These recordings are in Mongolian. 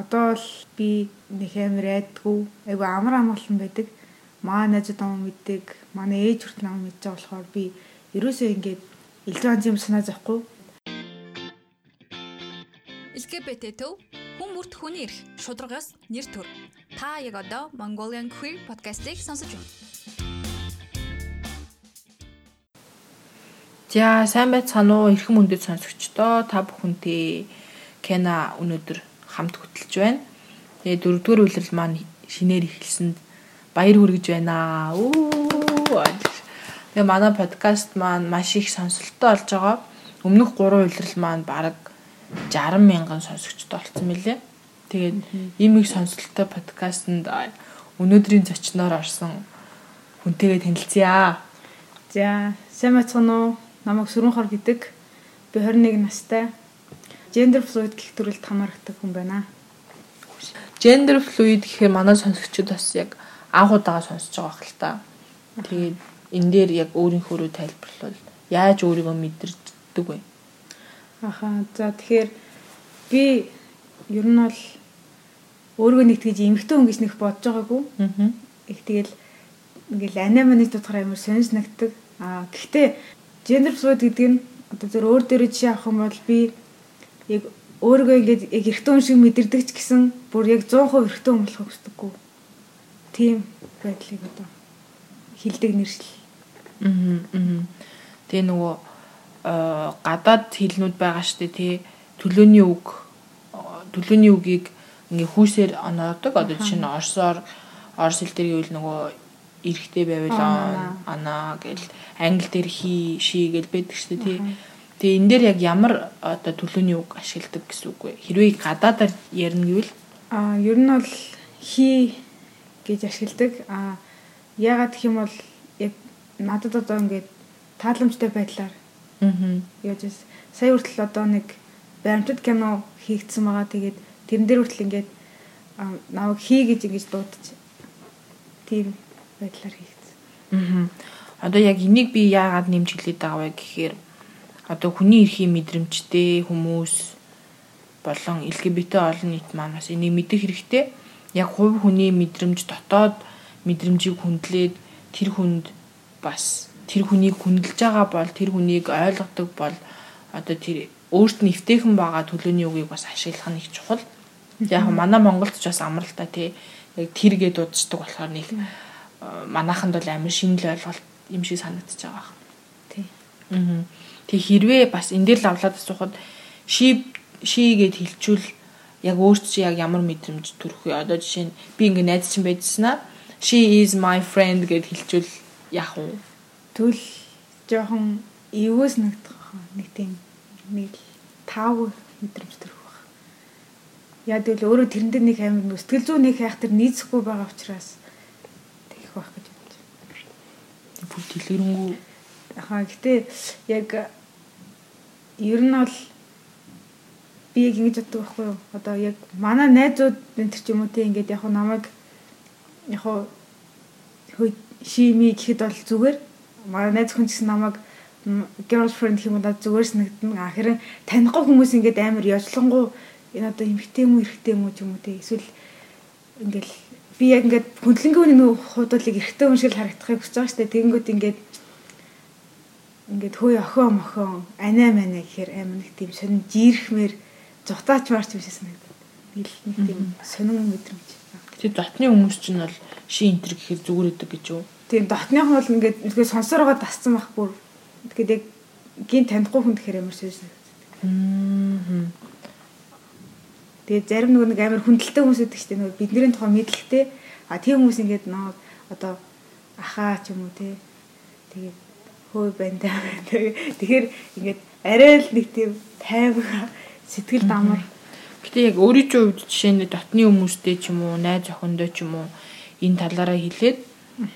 одоо л би нэг амар айдгүй айгу амар амгалан байдаг. Маа найзууд ам мэддэг, манай ээж хүртэл ам мэдж байгаа болохоор би ерөөсөө ингээд элдв анз юм санаа зовхгүй. LGBT төв хүн бүрт хүний эрх шударгаас нэр төр. Та яг одоо Mongolian Queer podcast-ийг сонсож байна. За сайн байцгаана уу эрхэм өндөд сонсогчдоо та бүхэнтэй Кена өнөөдөр хамт хөтлөж байна. Тэгээ дөрөвдүгээр үйлрэл маань шинээр эхэлсэнд баяр хүргэж байна. Үу. Тэгээ манай подкаст маань маш их сонсолттой болж байгаа. Өмнөх 3 үйлрэл маань бараг 60 мянган сонсогчтой болсон мөлий. Тэгээд ийм их сонсолттой подкастэнд өнөөдрийн зочноор орсон хүнтэйгээ танилцъя. За, сайн бацхан уу? Намайг Сүрэн хор гэдэг. Би 21 настай gender fluid гэх төрөлд хамаардаг хүн байна. Gender fluid гэхээр манай сонсогчид бас яг анх удаага сонсож байгаа хэл та. Тэгээд энэ дээр яг өөрийнхөө рүү тайлбарлавал яаж өөрийгөө мэдэрдэг вэ? Аха. За тэгэхээр би ер нь бол өөрийгөө нэг тэгж эмгтэн хүн гэж нэг бодож байгаагүй. Аа. Их тэгэл ингээл аниманы дотор амар сонирс нагдаг. Аа гэхдээ gender fluid гэдэг нь одоо зөв өөр дээрээ жишээ авах юм бол би яг өөрийгөө ингээд яг эрэгтэй хүн шиг мэдэрдэг ч гэсэн бүр яг 100% эрэгтэй хүн болохыг хүсдэггүй. Тийм байдлыг одоо хилдэг нэршил. Аа. Тэгээ нөгөө гадаад хэлнүүд байгаа штэ тий төлөөний үг төлөөний үгийг ингээ хүүсээр оноодог. Одоо жишээ нь орсоор орс хэл дээр гэвэл нөгөө эрэхтэй байвал ана гэл англи дээр хи ши гэл байдаг штэ тий Тэгээ энэ дээр яг ямар одоо төлөөний үг ашигладаг гэсэн үг вэ? Хэрвээ гадаадаар ярина гэвэл аа ер нь бол хий гэж ашигладаг. Аа яагаад гэх юм бол яг надад одоо ингээд тааламжтай байдлаар аа яаж сая хүртэл одоо нэг баримтат кино хийгдсэн байгаа. Тэгээд тэрэн дээр хүртэл ингээд намайг хий гэж ингэж дуудаж тийм байдлаар хийгдсэн. Аа. Одоо яг энийг би яагаад нэмж хэлээд байгаа вэ гэхээр одоо хүний эрхийн мэдрэмжтэй хүмүүс болон LGBT олон нийт маань бас энийг мэдэх хэрэгтэй. Яг хувь хүний мэдрэмж дотоод мэдрэмжийг хүндлээд тэр хүнд бас тэр хүнийг хүндэлж байгаа бол тэр хүнийг ойлгодог бол одоо тэр өөрт нь эвтэйхэн байгаа төлөөний үгийг бас ашиглах нь их чухал. Яг манай Монголд ч бас амралтай тий яг тэр гээд дууддаг болохоор нэг манайханд бол амар шинэл ойлголт юм шиг санагдчихж байгаа. Тий. Аа. Тэг хэрвээ бас энэ дээр лавлаад асуухад she she гэд хэлчүүл яг өөрт чи яг ямар мэдрэмж төрөх вэ? Одоо жишээ нь би ингээ найз чинь байжснаа she is my friend гэд хэлчүүл яах вэ? Тэгвэл жоохон эвөөс нэгдэх нэг тийм нэг тав мэдрэмж төрөх баг. Яа тэгвэл өөрөө тэрэн дээр нэг амар сэтгэл зүй нэг хайх тэр нийцэхгүй байгаа учраас тэгэх байх гэж бодож. Бүгд дэлгэрэнгүй. Ахаа гэтээ яг ер нь бол би яг ингэж боддог байхгүй юу? Одоо яг манай найзууд энэ ч юм уу те ингээд яг намайг яг шими гэхэд бол зүгээр манай найз хүн гэсэн намайг girlfriend гэх юм уу зүгээр санагдана. Харин танихгүй хүмүүс ингээд амар яжлангуу энэ одоо эмхтэй юм уу эрэгтэй юм уу ч юм уу те эсвэл ингээл би яг ингээд хүндлэнгийн нэг хуудлыг эрэгтэй хүн шиг харагдахыг хүсэж байгаа штэ. Тэгэнгүүт ингээд ингээд хөөе охин мохин анаа манаа гэхээр амар нэг тийм сонин жирэхмээр зутаач марч биш санагдаад. Нэг нэг тийм сонин мэдрэмж. Тэгээ дотны хүмүүс чинь бол ши энтер гэхээр зүгээр өгдөг гэж юу? Тийм дотных нь бол ингээд сонсоор байгаа тасцсан байх бүр. Тэгэхээр яг гин танихгүй хүн гэхээр амар сонин санагдаад. Тэгээ зарим нөгөө нэг амар хүндэлтэй хүмүүс шүү дээ. Нөгөө бидний тухай мэдлэгтэй. А тийм хүмүүс ингээд нөө одоо ахаа ч юм уу те. Тэгээ хөөе байна даа. Тэгэхээр ингээд арай л нэг тийм тайван сэтгэл дамар. Гэтэ яг өөрийнхөө хувьд жишээ нь дотны хүмүүстэй ч юм уу, найз охиндоо ч юм уу энэ талаараа хэлээд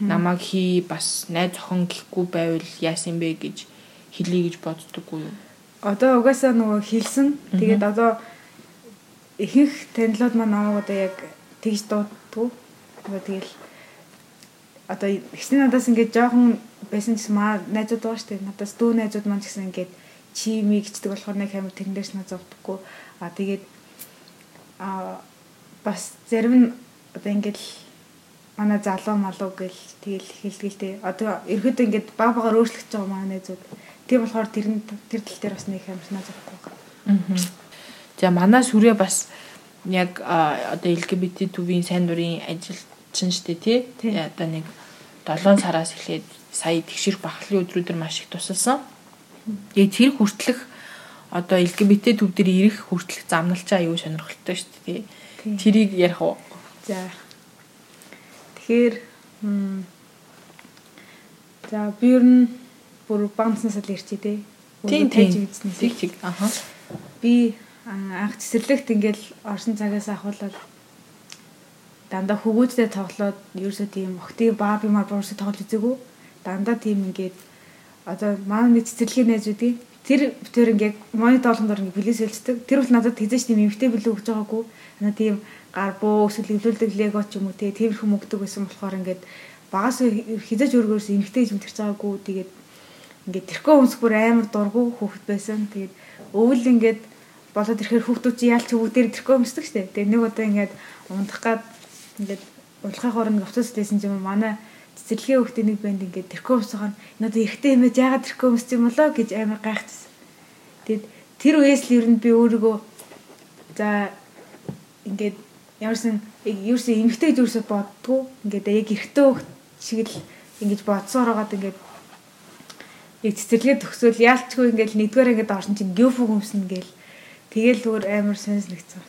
намайг хий бас найз охин гэхгүй байвал яасан бэ гэж хэлье гэж боддоггүй юу? Одоо угаасаа нөгөө хэлсэн. Тэгээд одоо ихэнх танилуд маань намайг одоо яг тэгж дууддаг. Одоо тэгэл одоо ихсэн надаас ингээд жоохон байсан гэсэн маа найзууд байгаа шүү дээ. Надаас дүү найзууд маань гэсэн ингээд чи ми гэждэг болохоор нэг амар тэрэн дээрс над зовдөггүй. А тэгээд а бас зарим нь одоо ингээд манай залуу малуу гэл тэгэл хэлгээл дээ. Одоо ерөөдөө ингээд баг багаар өөрчлөгдөж байгаа манай зүг. Тийм болохоор тэр нь тэр тал дээр бас нэг юм санаа зовхгүй байна. За манай сүрээ бас яг одоо LGBT төвийн сайн дурын ажилчин штэ тий. Одоо нэг 7 сараас эхлээд сая тэгшэр бахлын өдрүүдээр маш их тусалсан. Тэгээ тэр хүртлэх одоо LGBT төв дээр ирэх хүртлэх замналчаа аюу сонирхолтой шүү дээ. Тэрийг ярих уу? За. Тэгэхээр за би ер нь бүр бамснаас л ирчээ те. Тийм тийм. Тэг чиг. Аха. Би анх цэцэрлэгт ингээл орсон цагаас ахуулаад дандаа хөгөөдтэй тоглоод ерөөсөө тийм охтын бааби мар буурсаа тоглож үзээгүй. Дандаа тийм ингээд одоо манай цэцэрлэгийн найзуудын тэр тэр ингээд монитор болгондор ингээд билээс хэлцдэг. Тэр бол надад тэгзэж тийм эмгтэй билүү өгч байгаагүй. Ана тийм гар буу эсвэл эвлүүлдэг лего ч юм уу те тиймэрхүү мөгдөг байсан болохоор ингээд багаас хизэж өргөөс эмгтэй юм тэрч байгаагүй. Тэгээд ингээд тэрхүү өмсөх бүр амар дургу хүүхэд байсан. Тэгээд өвөл ингээд болоод ирэхээр хүүхдүүд чи яалч бүгдээр тэрхүү өмсдөг штэ. Тэгээд нэг удаа ингээд ундах гад ингээд улхай хорон автобус дэсэн юм манай цэцэрлэгийн хүүхдийн нэг банд ингээд тэрхүү нь надад эргэтэй хэмээж яагаад тэрхүү өмсч юм болоо гэж амар гайхчихсан. Тэгэд тэр үеэс л ер нь би өөрийгөө за ингээд ямарсан ерөөсөө эмгтэй ерөөсөө боддгоо ингээд яг эргэтэй хүүхд шиг л ингэж бодсоор байгаад ингээд яг цэцэрлэгээ төгсөөл яалчгүй ингээл нэгдүгээр ингээд орсон чинь геофог өмснө гээл тэгэл зүгээр амар нэгцэн.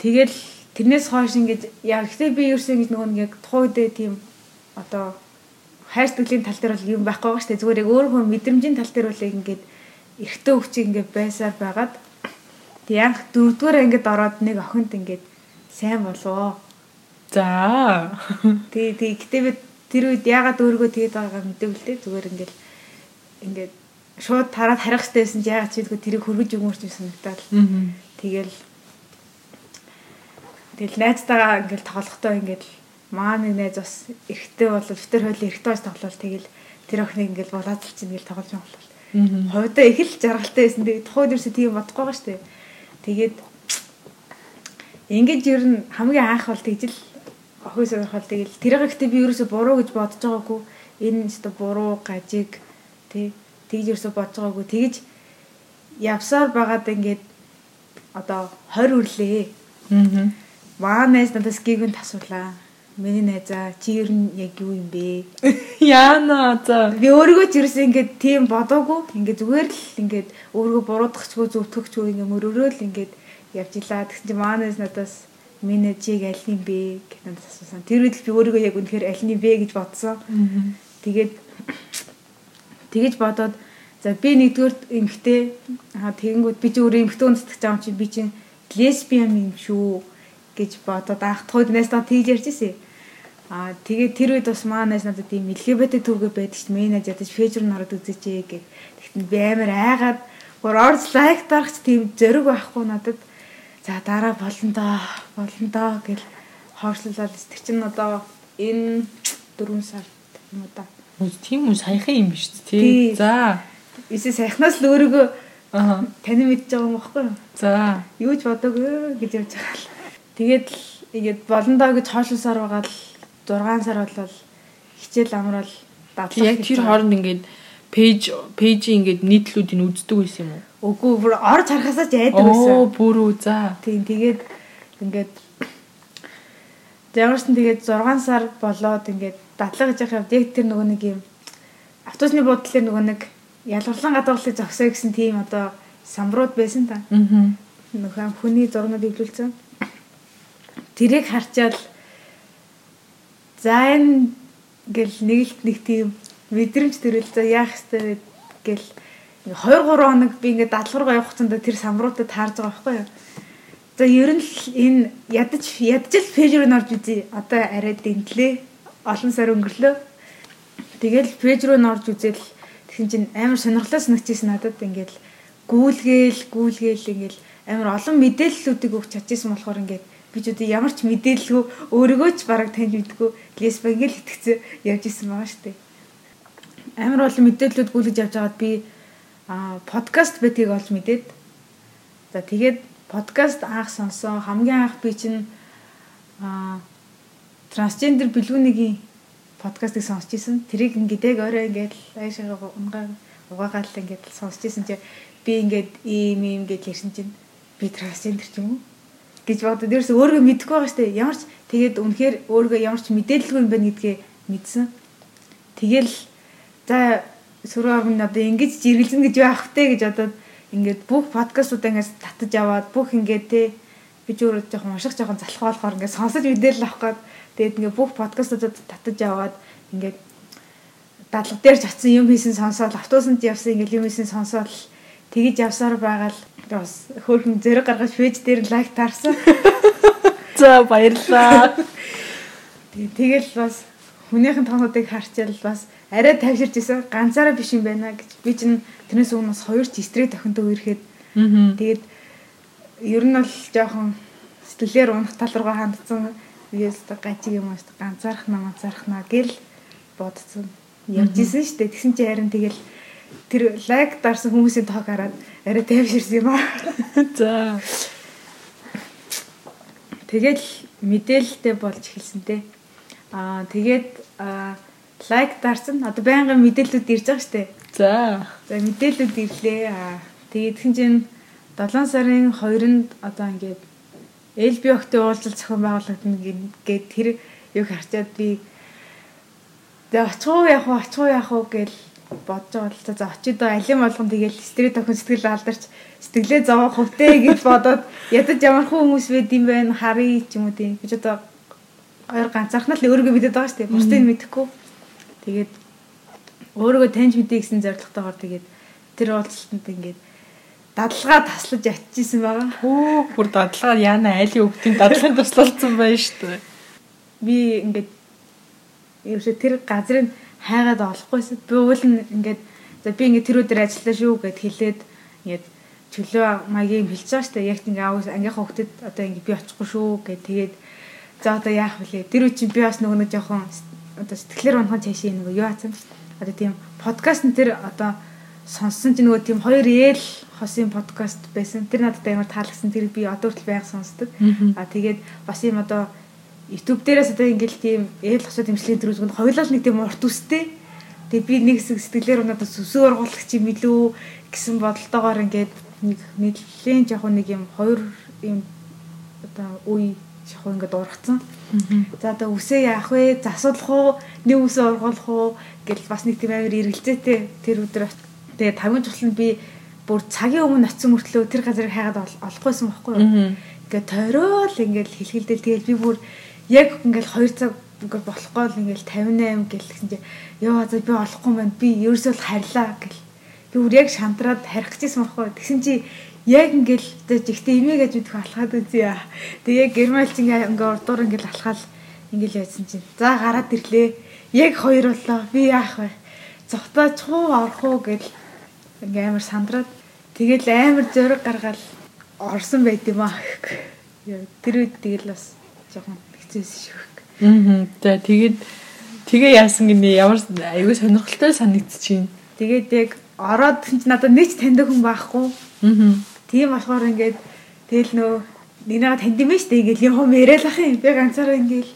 Тэгэл тэрнээс хойш ингээд яг ихтэй би ерөөсөө ингэж нөгөө нэг тухайн үедээ тийм одоо хайрцаглийн тал дээр бол юм байхгүй байгаа шүү дээ. Зүгээр яг өөрөө мэдрэмжийн тал дээр бол ингээд эртөө өвчийг ингээд байсаар байгаад яг дөрөвдүгээр ангид ороод нэг охинд ингээд сайн болоо. За. Тэг тэг гэтээ би тэр үед ягаад өөрийгөө тэгээд байгаагаа мэдээгүй л дээ. Зүгээр ингээд ингээд шууд тараад харах хэрэгтэйсэн чи ягаад ч ийдгүй тэрийг хөргөж өгмөрч юм санагдаад. Тэгэл тэгэл найзтайгаа ингээд тоглохдоо ингээд маа нэг найз бас эргэтэй бол битэр хойл эргэтэй бас тоглол тэгэл тэр охиныг ингээд булаацалч ингээд тоглож байгаа бол. Хойдоо их л жаргалтай байсан. Тэгээд тухайд ерөөсөө тийм бодохгүй байгаа шүү дээ. Тэгээд ингээд ер нь хамгийн анх бол тэгжил охин сонирхол тэгэл тэр ихтэй би ерөөсө буруу гэж бодож байгаагүй энэ өстө буруу гажиг тий тэгж ерөөсө бодож байгаагүй тэгж явсаар байгаад ингээд одоо 20 үрлээ аа маа найз надаас гэгүн тасуулаа миний найзаа чи ер нь яг юу юм бэ? Яана за. Би өөрийгөө ч ерөөсө ингээд тийм бодоогүй. Ингээд зүгээр л ингээд өөрийгөө буруудахчгүй зөвтгөхчгүй ингээд мөрөөрөөл ингээд явж илаа тэгсэн чи маа найз надаас Миний чиг аль нь бэ? гэж надад асуусан. Тэр үед би өөрийгөө яг үнэхээр аль нь бэ гэж бодсон. Тэгээд тэгэж бодоод за би нэгдүгээр эмгтэй аа тэгэнгүүт би ч өөрөө эмгтэй үндэстэх жаам чи би чинь лесбиан юм шүү гэж бодоод анх тухайд найстаа тэгж ярьжсэн. Аа тэгээд тэр үед бас маа найз надад тийм LGBT төвгөө байдаг чинь менеж ядаж фэйжруу нараад үзээчээ гэх. Тэгтэн би амар айгаад гур орж лайк дарахч тийм зөрөг байхгүй надад За дараа болно доо, болно доо гэл хоорчлуулаад тэр чинь одоо энэ 4 сар юм уу да. Тийм үү саяхан юм биш тий. За. Эсвэл саяхнаас л өөрийгөө аа тань мэдж байгаа юм баггүй юу? За. Юу ч бодоогүй гэж явж байгаа л. Тэгээд л ингээд болно доо гэж хоолсоор байгаа л 6 сар болол хичээл амраал дадлаа. Яг тэр хооронд ингээд пэйж пэйжийн ингээд нийтлүүдийг үздэг байсан юм уу? Үгүй бүр орж харахасаа ч айдаг байсан. Оо бүр үү за. Тийм тэгээд ингээд Ямарсан тэгээд 6 сар болоод ингээд дадлага гэж явах яг тэр нөгөө нэг юм автобусны буудлын нөгөө нэг ялгарлан гадуурлыг зогсоо гэсэн тийм одоо самбрууд байсан та. Аа. Нөхөн хүний зурнууд ивлүүлсэн. Тэрийг харчаал за энэ гэл нэг л нэг тийм мэдрэмж төрөл за яах ёстой гэл 2 3 хоног би ингээд дадлгаргаа явах цанда тэр самруудад таарж байгаа байхгүй юу. За ер нь л энэ ядаж ядаж л пэйж рүү норж үзье. Одоо арай дэнтлээ. Олон сар өнгөрлөө. Тэгэл пэйж рүү норж үзэл тэгсэн чинь амар сонирхолтой санагдчихсэн надад ингээд гүйлгээл гүйлгээл ингээд амар олон мэдээллүүдийг өгч чадчихсан болохоор ингээд би ч үгүй ямар ч мэдээлэлгүй өөрийгөө ч бараг таньж мэдгүй лесбо ингээд итгэцээ явж исэн байгаа шүү дээ. Амар олон мэдээллүүд гүйлгэж явж байгаад би подкаст бэтгийг олж мэдээд за тэгээд подкаст анх сонсон хамгийн анх би чинь трансгендер бэлгүүнигийн подкастыг сонсч исэн. Тэрийг ингээд яг орой ингээд аашаа унгаа угаагаал ингээд сонсч исэн чи би ингээд ийм ийм гэж ярьсан чинь би трансгендер ч юм уу гэж бодод ерөөс өөрийгөө мэдэхгүй байгаа штэ. Ямар ч тэгээд үнэхээр өөрийгөө ямар ч мэдээлэлгүй юм байна гэдгээ мэдсэн. Тэгэл за сөрөг орн одоо ингэж жиргэлзэн гэж байх вэ гэж одоо ингээд бүх подкастуудаа ингээд татаж аваад бүх ингээд те би ч өөрөө жоохон унших жоохон залхуу болохоор ингээд сонсож мэдээлэл авах гээд тэгээд ингээд бүх подкастуудад татаж аваад ингээд дадлага дээр ч очсон юм хийсэн сонсоод автобусанд явсан ингээд юм хийсэн сонсоод тэгэж явсаар байгаа л бас хөөрхөн зэрэг гаргаж пэйж дээр лайк таарсан. За баярлаа. Тэгэл бас хүнийхэн тоонуудыг харчаал бас арай тавьширч исэн. Ганцаараа биш юм байна гэж. Би чинь тэрнээс өмнө бас хоёр ч стресс тохиндоо үерхэд. Тэгээд ер нь бол жоохон сэтгэлээр унах тал руугаа хандсан биээс гажиг юм ааш ганцаарх намаа зархнаа гэл бодсон. Явж исэн шүү дээ тэгсэн чи харин тэгэл тэр лайк дарсан хүмүүсийн тоог хараад арай тайвширсан юм аа. За. Тэгэл мэдээлэлтэй болж эхэлсэн те. Аа тэгээд лайк дарсан. Одоо байнгын мэдээлэлүүд ирж байгаа штэ. За. За мэдээлэлүүд ирлээ. Аа тэгээд тэгэн чинь 7 сарын 2-нд одоо ингээд охтой уулзалт зохион байгуулагдана гэд тэр юг харчаад би Тэгээ очихуу яах вэ? Очихуу яах вэ гэл бодож байгаа л за очидоо алим болгон тэгэл стресс тохин сэтгэл алдарч сэтгэлээ зовох хөвтэй гэж бодоод ядаж ямархан хүмүүс байд юм байна харъя ч юм уу тийм. Ч одоо хоёр ганцаархнаа л өөрийгөө мэдээд байгаа шүү дээ. Бусдыг мэдэхгүй. Тэгээд өөрийгөө таньж мэдээ гэсэн зорилготойгоор тэгээд тэр уулзалтанд ингээд дадлагаа таслаж ачижсэн байгаа. Хөө бүр дадлагаа яана айлын өвгтийн дадлагын туслалцсан байна шүү дээ. Би ингээд ерөөсө тэр газрыг хайгаад олохгүйсэн. Би уул нь ингээд за би ингээд тэр өдөр ажиллаа шүү гэд хэлээд ингээд чөлөө маягийн хэлж байгаа штэ яг ингээд аав ангийнхаа хөлтөд одоо ингээд би очихгүй шүү гэд тэгээд за одоо яах вүлээ. Тэр үчи би бас нөгөө нэг жоохон одоо сэтгэлээр унхан цаашаа нөгөө юу аасан. Одоо тийм подкаст нь тэр одоо сонссон чи нөгөө тийм хоёр ээл хосын подкаст байсан. Тэр надад амар таалагдсан. Тэр би одоо хүртэл байнга сонсдог. Аа тэгээд бас юм одоо YouTube дээрээс одоо ингээл тийм ээл хосод имчлийн төрүүлгэнд хоёулаа нэг тийм урт үстэй. Тэгээ би нэг хэсэг сэтгэлээр надад сүсүү ургуулагч юм илүү гэсэн бодолтойгоор ингээд нэг нэлийн жоохон нэг юм хоёр юм одоо үе жоохон ингээд ургацсан. За одоо үсээ яах вэ? Засуулах уу? Нэг үсээ ургуулах уу? Гэл бас нэг тийм амар эргэлзээтэй тэр өдөр тэгээ тавгийн тусланд би бүр цагийн өмнө очисон мөртлөө тэр газарыг хайгаад олохгүйсэн байхгүй юу? Ингээд тойрол ингээд хэлхэлдэл тэгээд би бүр яг ингээл 2 цаг ингээл болохгүй л ингээл 58 гэл гэсэн чи ёо за би олохгүй байна. Би ерөөсөө л харьлаа гэл. Би бүр яг шантраад харих гэжсэн байхгүй. Тэгсэн чи яг ингээл жигтэй имээ гэж мэдэх алхаад үзье. Тэгээ гермалч ингээ урдуур ингээл алхаал ингээл яйсан чи. За гараад ирлээ. Яг хоёр боллоо. Би яах вэ? Зогтооч хуу орох уу гэл ингээ амар сандраад тэгэл амар зөрөг гаргаал орсон байт юм аа. Тэр үед тэгэл бас жоохон хэцээсэн шүү. Аа. За тэгээд тэгээ яасан гинэ ямар аюу сонирхолтой санагдчихээн. Тэгээд яг ороод чинь надад нэг ч таньдаг хүн байхгүй. Аа. Тийм болохоор ингээд тэгэл нөө нинаа танд юм шүү дээ ингээл юм яриад ах юм. Би ганцаараа ингээл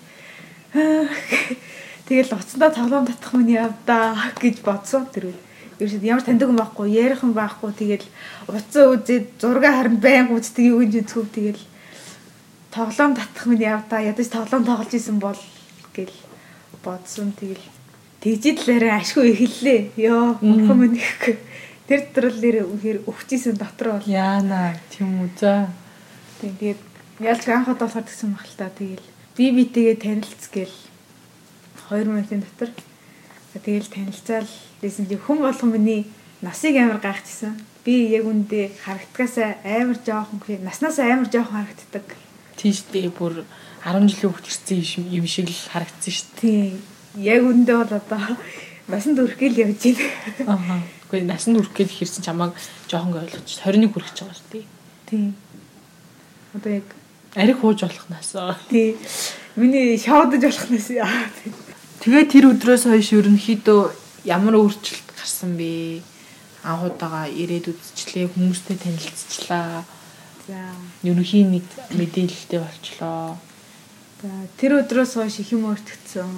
тэгэл уцандаа тоглоом татах мөн явдаа гэж бодсон тэр үед. Ерөөсөд ямар таньдаг хүн байхгүй, ярих хүн байхгүй. Тэгэл уцаа үзээд зураг харин байн үздэг юу гэж үзэв. Тэгэл тоглоом татах минь явдаа ядаж тоглоом тоглож исэн бол гэл бодсон. Тэгэл тэгжид л арай ашгүй эхэллээ. Йоо мөнхөн минь их тэр дотор л нэр өвчжсэн дотор бол. Яана тийм үү за. Тэгээд ялч анхад болохоор тэгсэн баг л та. Тэгэл би битэгээ танилцгээл 2 минутын дотор. Тэгэл танилцаал. Дээсэн чи хүн болгон миний насыг амар гайхчихсан. Би яг үндэ харагдгаас амар жоохон наснаас амар жоохон харагддаг тийштэй бүр 10 жилийн хөвгт ирсэн юм шиг л харагдсан шүү дээ. Тийм. Яг үндэ бол одоо насанд хүрэхгээл явж байна. Аа. Гэхдээ насанд хүрэхгээл хэрсэн чамааг жоохон ойлгоч 21 хүрэхэж байгаа шүү дээ. Тийм. Одоо яг ариг хууж болох насаа. Тийм. Миний шоудж болох нас яа. Тэгээ тэр өдрөөс хойш ерөнхийдөө ямар өөрчлөлт гарсан бэ? Анхудаага ирээд үзчихлээ, хүмүүстэй танилцчихлаа За. Ерөнхийн нэг мэдээлэлтэй болчлоо. За тэр өдрөөс хойш их юм өөртгцэн.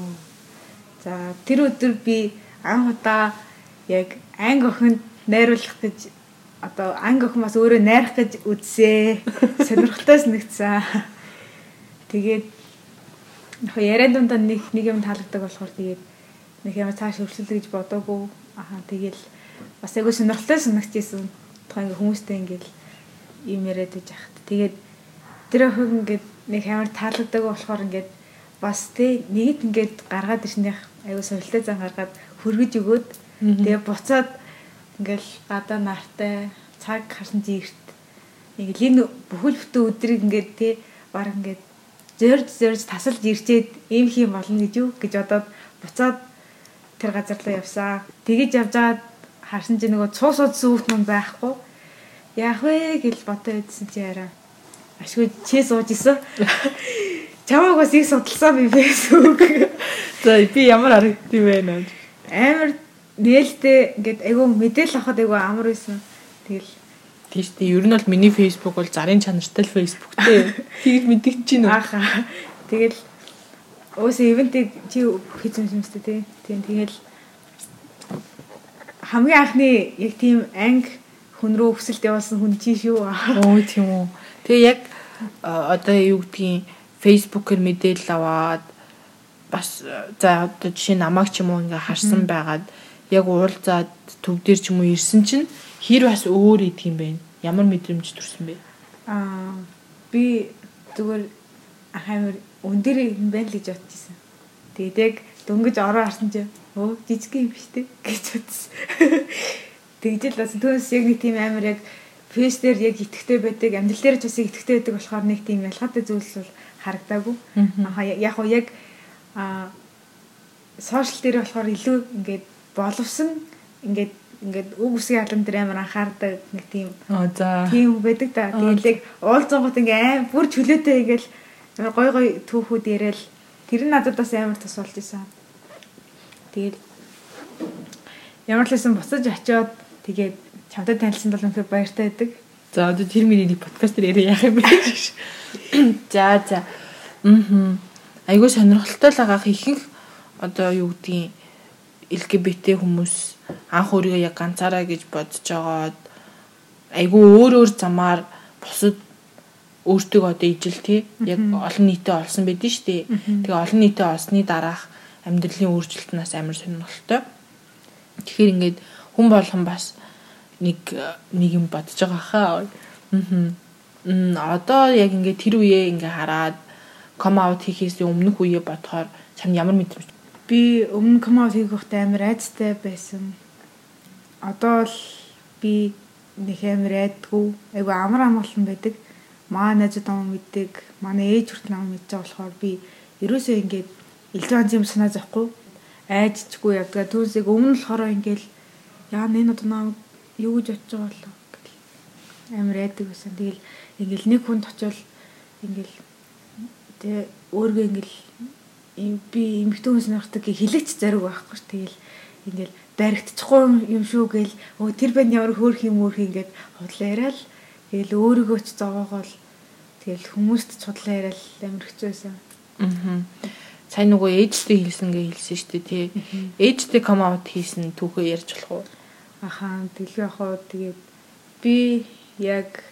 За тэр өдөр би анх удаа яг анги охинд найруулах гэж одоо анги охин бас өөрөө найрах гэж үзсэн. Сонирхолтой санагцсан. Тэгээд яг яриан дундаа нэг нэг юм таалагддаг болохоор тэгээд нэг юм цааш хөвчлөлөө гэж бодоогүй. Ахаа тэгэл бас айгүй сонирхолтой санагдчихсэн. Тухайн ингээ хүмүүстэй ингээл юм яриад байж хат. Тэгээд тэр охин ингээд нэг амар таалагддаг болохоор ингээд бас тий нэгт ингээд гаргаад ирснийх айгүй сонирхолтой зан гаргаад хөргөж өгөөд тэгээ буцаад ингээл гадаа нартай цаг харсан зигт нэг л энэ бүхэл бүтэн өдрийг ингээд тий баг ингээд зөрж зөрж тасалж ирчээд ийм хийм болно гэж юу гэж бодоод буцаад тэр газар руу явсаа. Тэгэж явж байгаад харсан чи нөгөө цуус ууд сүүхт мөн байхгүй. Яах вэ гэж бодоо идсэн чи яраа. Ашгүй чи сууж исэн. Чамайг бас их судалсан би фэйсбүүк. За би ямар харагдсан бэ нэ? Амар нээлттэй ингээд айгүй мэдээлэл авахд айгүй амар байсан. Тэгэл тийш тий ер нь бол миний фэйсбүүк бол зарын чанартай л фэйсбүүк тий. Тийг мэдгэж чинь үү? Ааха. Тэгэл өөсөө ивентийг чи хийсэн юм шүү дээ тий. Тийм тэгэл хамгийн анхны яг тийм анги хүн рүү өсөлт явуулсан хүн чи шүү. Оо тийм үү. Тэгээ яг одоо юу гэдгийг фэйсбүүкээр мэдээлэл аваад бас за одоо жишээ намайг ч юм уу ингээ харсан байгаад яг уулзаад төв дээр ч юм уу ирсэн чинь хэр бас өөр идэх юм бэ? Ямар мэдрэмж төрсөн бэ? Аа би зүгээр ахамир өндөр юм байна л гэж бодчихсон. Тэгээд яг дөнгөж ороо харсан чинь өө жижиг юм биш үү гэж бодсон. Тэгжэл бас түүнээс яг нэг тийм амар яг фэйс дээр яг итгэвтэй байдаг, амьдрал дээр ч бас итгэвтэй байдаг болохоор нэг тийм ялгаатай зүйлс бол харагдаагүй. Аа яг хоо яг а сошиал дээр болохоор илүү ингээд боловсон ингээд ингээд үг үсгийн алан дээр амар анхаардаг нэг тийм аа тийм байдаг да. Тэгээд яг уулзангууд ингээ аим бүр чөлөөтэй ингээл гой гой түүхүүд яриад тэр нь надад бас амар тус болж исэн. Тэгээд ямар ч лсэн буцаж очиод тэгээд чамтай танилцсан бол үнэхээр баяртай байдаг. За одоо тэр миний нэг подкаст дээр яриа яах юм бэ? За за. Мм. Айгуу сонирхолтой л агаах ихэнх одоо юу гэдгийг LGBT хүмүүс анх өөрийгөө яг ганцаараа гэж бодож байгаад айгуу өөр өөр замаар бусад өөртөө одоо ижил тий яг олон нийтэд олсон байдэн шүү дээ. Тэгээ олон нийтэд олсны дараах амьдралын өөрчлөлтнөөс амар сонирхолтой. Тэгэхээр ингээд хүн болгон бас нэг нэг юм бодож байгаа хаа. Аа. Одоо яг ингээд тэр үеэ ингээ хараад ком аут хийхээс өмнөх үеэ бодохоор чам ямар мэдрэмж би өмнө ком аут хийх хөөхтэй амар айцтай байсан. Одоо л би нэг амар айдгүй айгу амар амгалан байдаг. Маа найзууд ам мэддэг, манай ээж хүртэл ам мэдж байгаа болохоор би ерөөсөө ингээд илүү анз юм санаа зовхгүй айдчгүй ядгаа түүнсийг өмнө л хороо ингээл яа нэ одоо наа юу гэж бодож байгаа болоо гэл амар айдаг байсан. Тэгэл ингээл нэг хүнд очивол ингээл тэгээ өөргөө ингээл би эмхтэн хүнс нарахдаг хилэгч зариг байхгүй ш. Тэгэл ингээл баригдчихгүй юм шүү гээл өө тэр банд ямар хөөх юм өөр хийгээд худлаа яриад тэгэл өөрийгөө ч зовоогоол тэгэл хүмүүст ч худлаа яриад амар хэцүү байсан. Аа. Сайн нөгөө ээжтэй хэлсэн гэж хэлсэн шүү дээ тий. Ээжтэй ком аут хийсэн түүхөө ярьж болох уу? Ахаа яг хоо тэгээд би яг